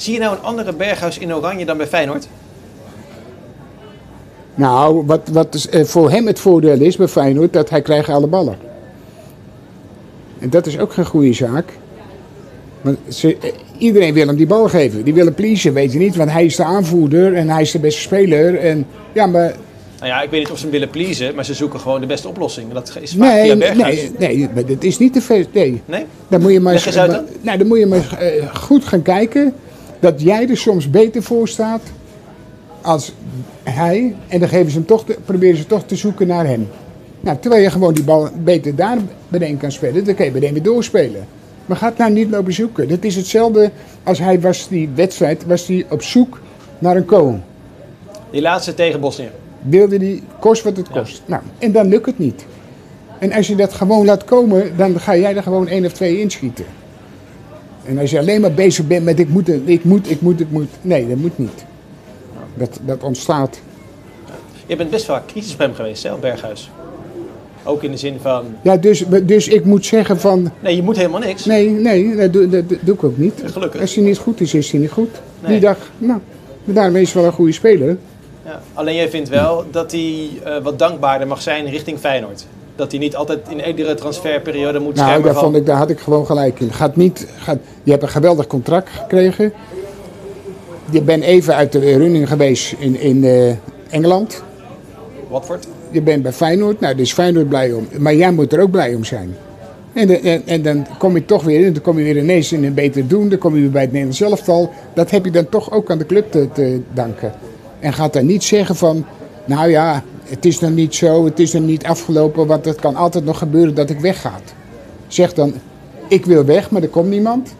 Zie je nou een andere Berghuis in Oranje dan bij Feyenoord? Nou, wat, wat eh, voor hem het voordeel is bij Feyenoord, dat hij krijgt alle ballen. En dat is ook geen goede zaak. Want ze, eh, iedereen wil hem die bal geven. Die willen pleasen, weet je niet. Want hij is de aanvoerder en hij is de beste speler. En, ja, maar Nou ja, ik weet niet of ze hem willen pleasen, maar ze zoeken gewoon de beste oplossing. En Dat is vaak via nee, Berghuis. nee, nee, maar dat is niet te veel. Nee. Nee? Dan moet je maar, Leg eens dan. nou, dan moet je maar eh, goed gaan kijken dat jij er soms beter voor staat als hij. En dan geven ze hem toch te- proberen ze toch te zoeken naar hem. Nou, terwijl je gewoon die bal beter daar beneden kan spelen, dan kan je beneden weer doorspelen. Maar ga het nou niet lopen zoeken. Dat is hetzelfde als hij was die wedstrijd, was hij op zoek naar een koon. Die laatste tegen Bosnië. Wilde die, kost wat het kost. Nou, en dan lukt het niet. En als je dat gewoon laat komen, dan ga jij er gewoon één of twee inschieten. En als je alleen maar bezig bent met ik moet, ik moet, ik moet, ik moet. Nee, dat moet niet. Dat, dat ontstaat. Je bent best wel kritisch op hem geweest, hè, op Berghuis. Ook in de zin van, Ja, dus, dus ik moet zeggen van, nee, je moet helemaal niks. nee, nee, dat doe, dat doe ik ook niet. Gelukkig. Als hij niet goed is, is hij niet goed. Nee. Die dag, nou, daarmee is hij wel een goede speler. Ja. Alleen jij vindt wel dat hij eh, wat dankbaarder mag zijn richting Feyenoord. Dat hij niet altijd in iedere transferperiode moet Nou, schermen daar, vond ik, daar had ik gewoon gelijk in. Gaat niet, gaat, je hebt een geweldig contract gekregen. Je bent even uit de running geweest in, in eh, Engeland. Watford. Je bent bij Feyenoord. Nou, daar is Feyenoord blij om. Maar jij moet er ook blij om zijn. En, de- en, en dan kom je toch weer in. Dan kom je weer ineens in een beter doen. Dan kom je weer bij het Nederlands elftal. Dat heb je dan toch ook aan de club te, te danken. En gaat dan niet zeggen van... Nou ja, het is nog niet zo. Het is nog niet afgelopen. Want het kan altijd nog gebeuren dat ik wegga. Zeg dan, ik wil weg, maar er komt niemand.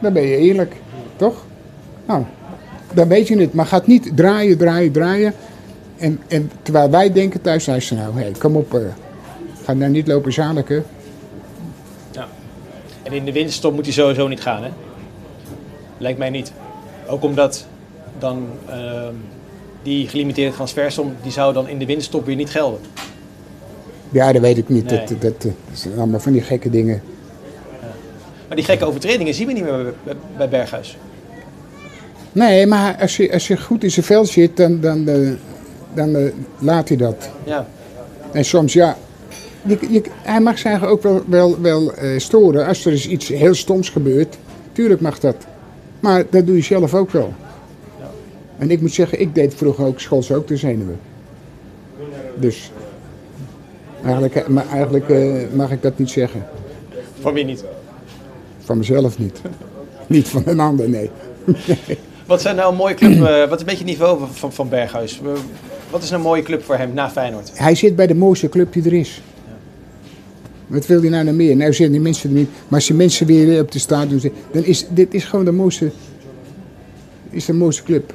Dan ben je eerlijk, toch? Nou, dan weet je het. Maar gaat niet draaien, draaien, draaien. En, en terwijl wij denken thuis, nou, nou hey, kom op, eh, ga nou niet lopen zaniken. Ja. En in de winterstop moet hij sowieso niet gaan, hè? Lijkt mij niet. Ook omdat dan ehm, die gelimiteerde transfersom, die zou dan in de winterstop weer niet gelden. Ja, dat weet ik niet. Nee. Dat, dat, dat zijn allemaal van die gekke dingen. Maar die gekke overtredingen zien we niet meer bij, Berghuis. Nee, maar als je, als je goed in zijn vel zit, dan, dan, eh, dan eh, laat hij dat. Ja. En soms, ja, je, je, hij mag zich eigenlijk ook wel, wel, wel eh, storen als er eens iets heel stoms gebeurt. Tuurlijk mag dat. Maar dat doe je zelf ook wel. En ik moet zeggen, ik deed vroeger ook schools ook de zenuwen. Dus eigenlijk, eh, maar eigenlijk eh, mag ik dat niet zeggen. Van wie niet? Van mezelf niet. niet van een ander, nee. Wat zijn nou een mooie club, eh, wat is een beetje het niveau van- van, Berghuis? Wat is nou een mooie club voor hem na Feyenoord? Hij zit bij de mooiste club die er is. Wat wil hij nou nog meer? Nou zitten die mensen er niet. Maar als die mensen weer op de stadion zitten, dan is dit is gewoon de mooiste, is de mooiste club.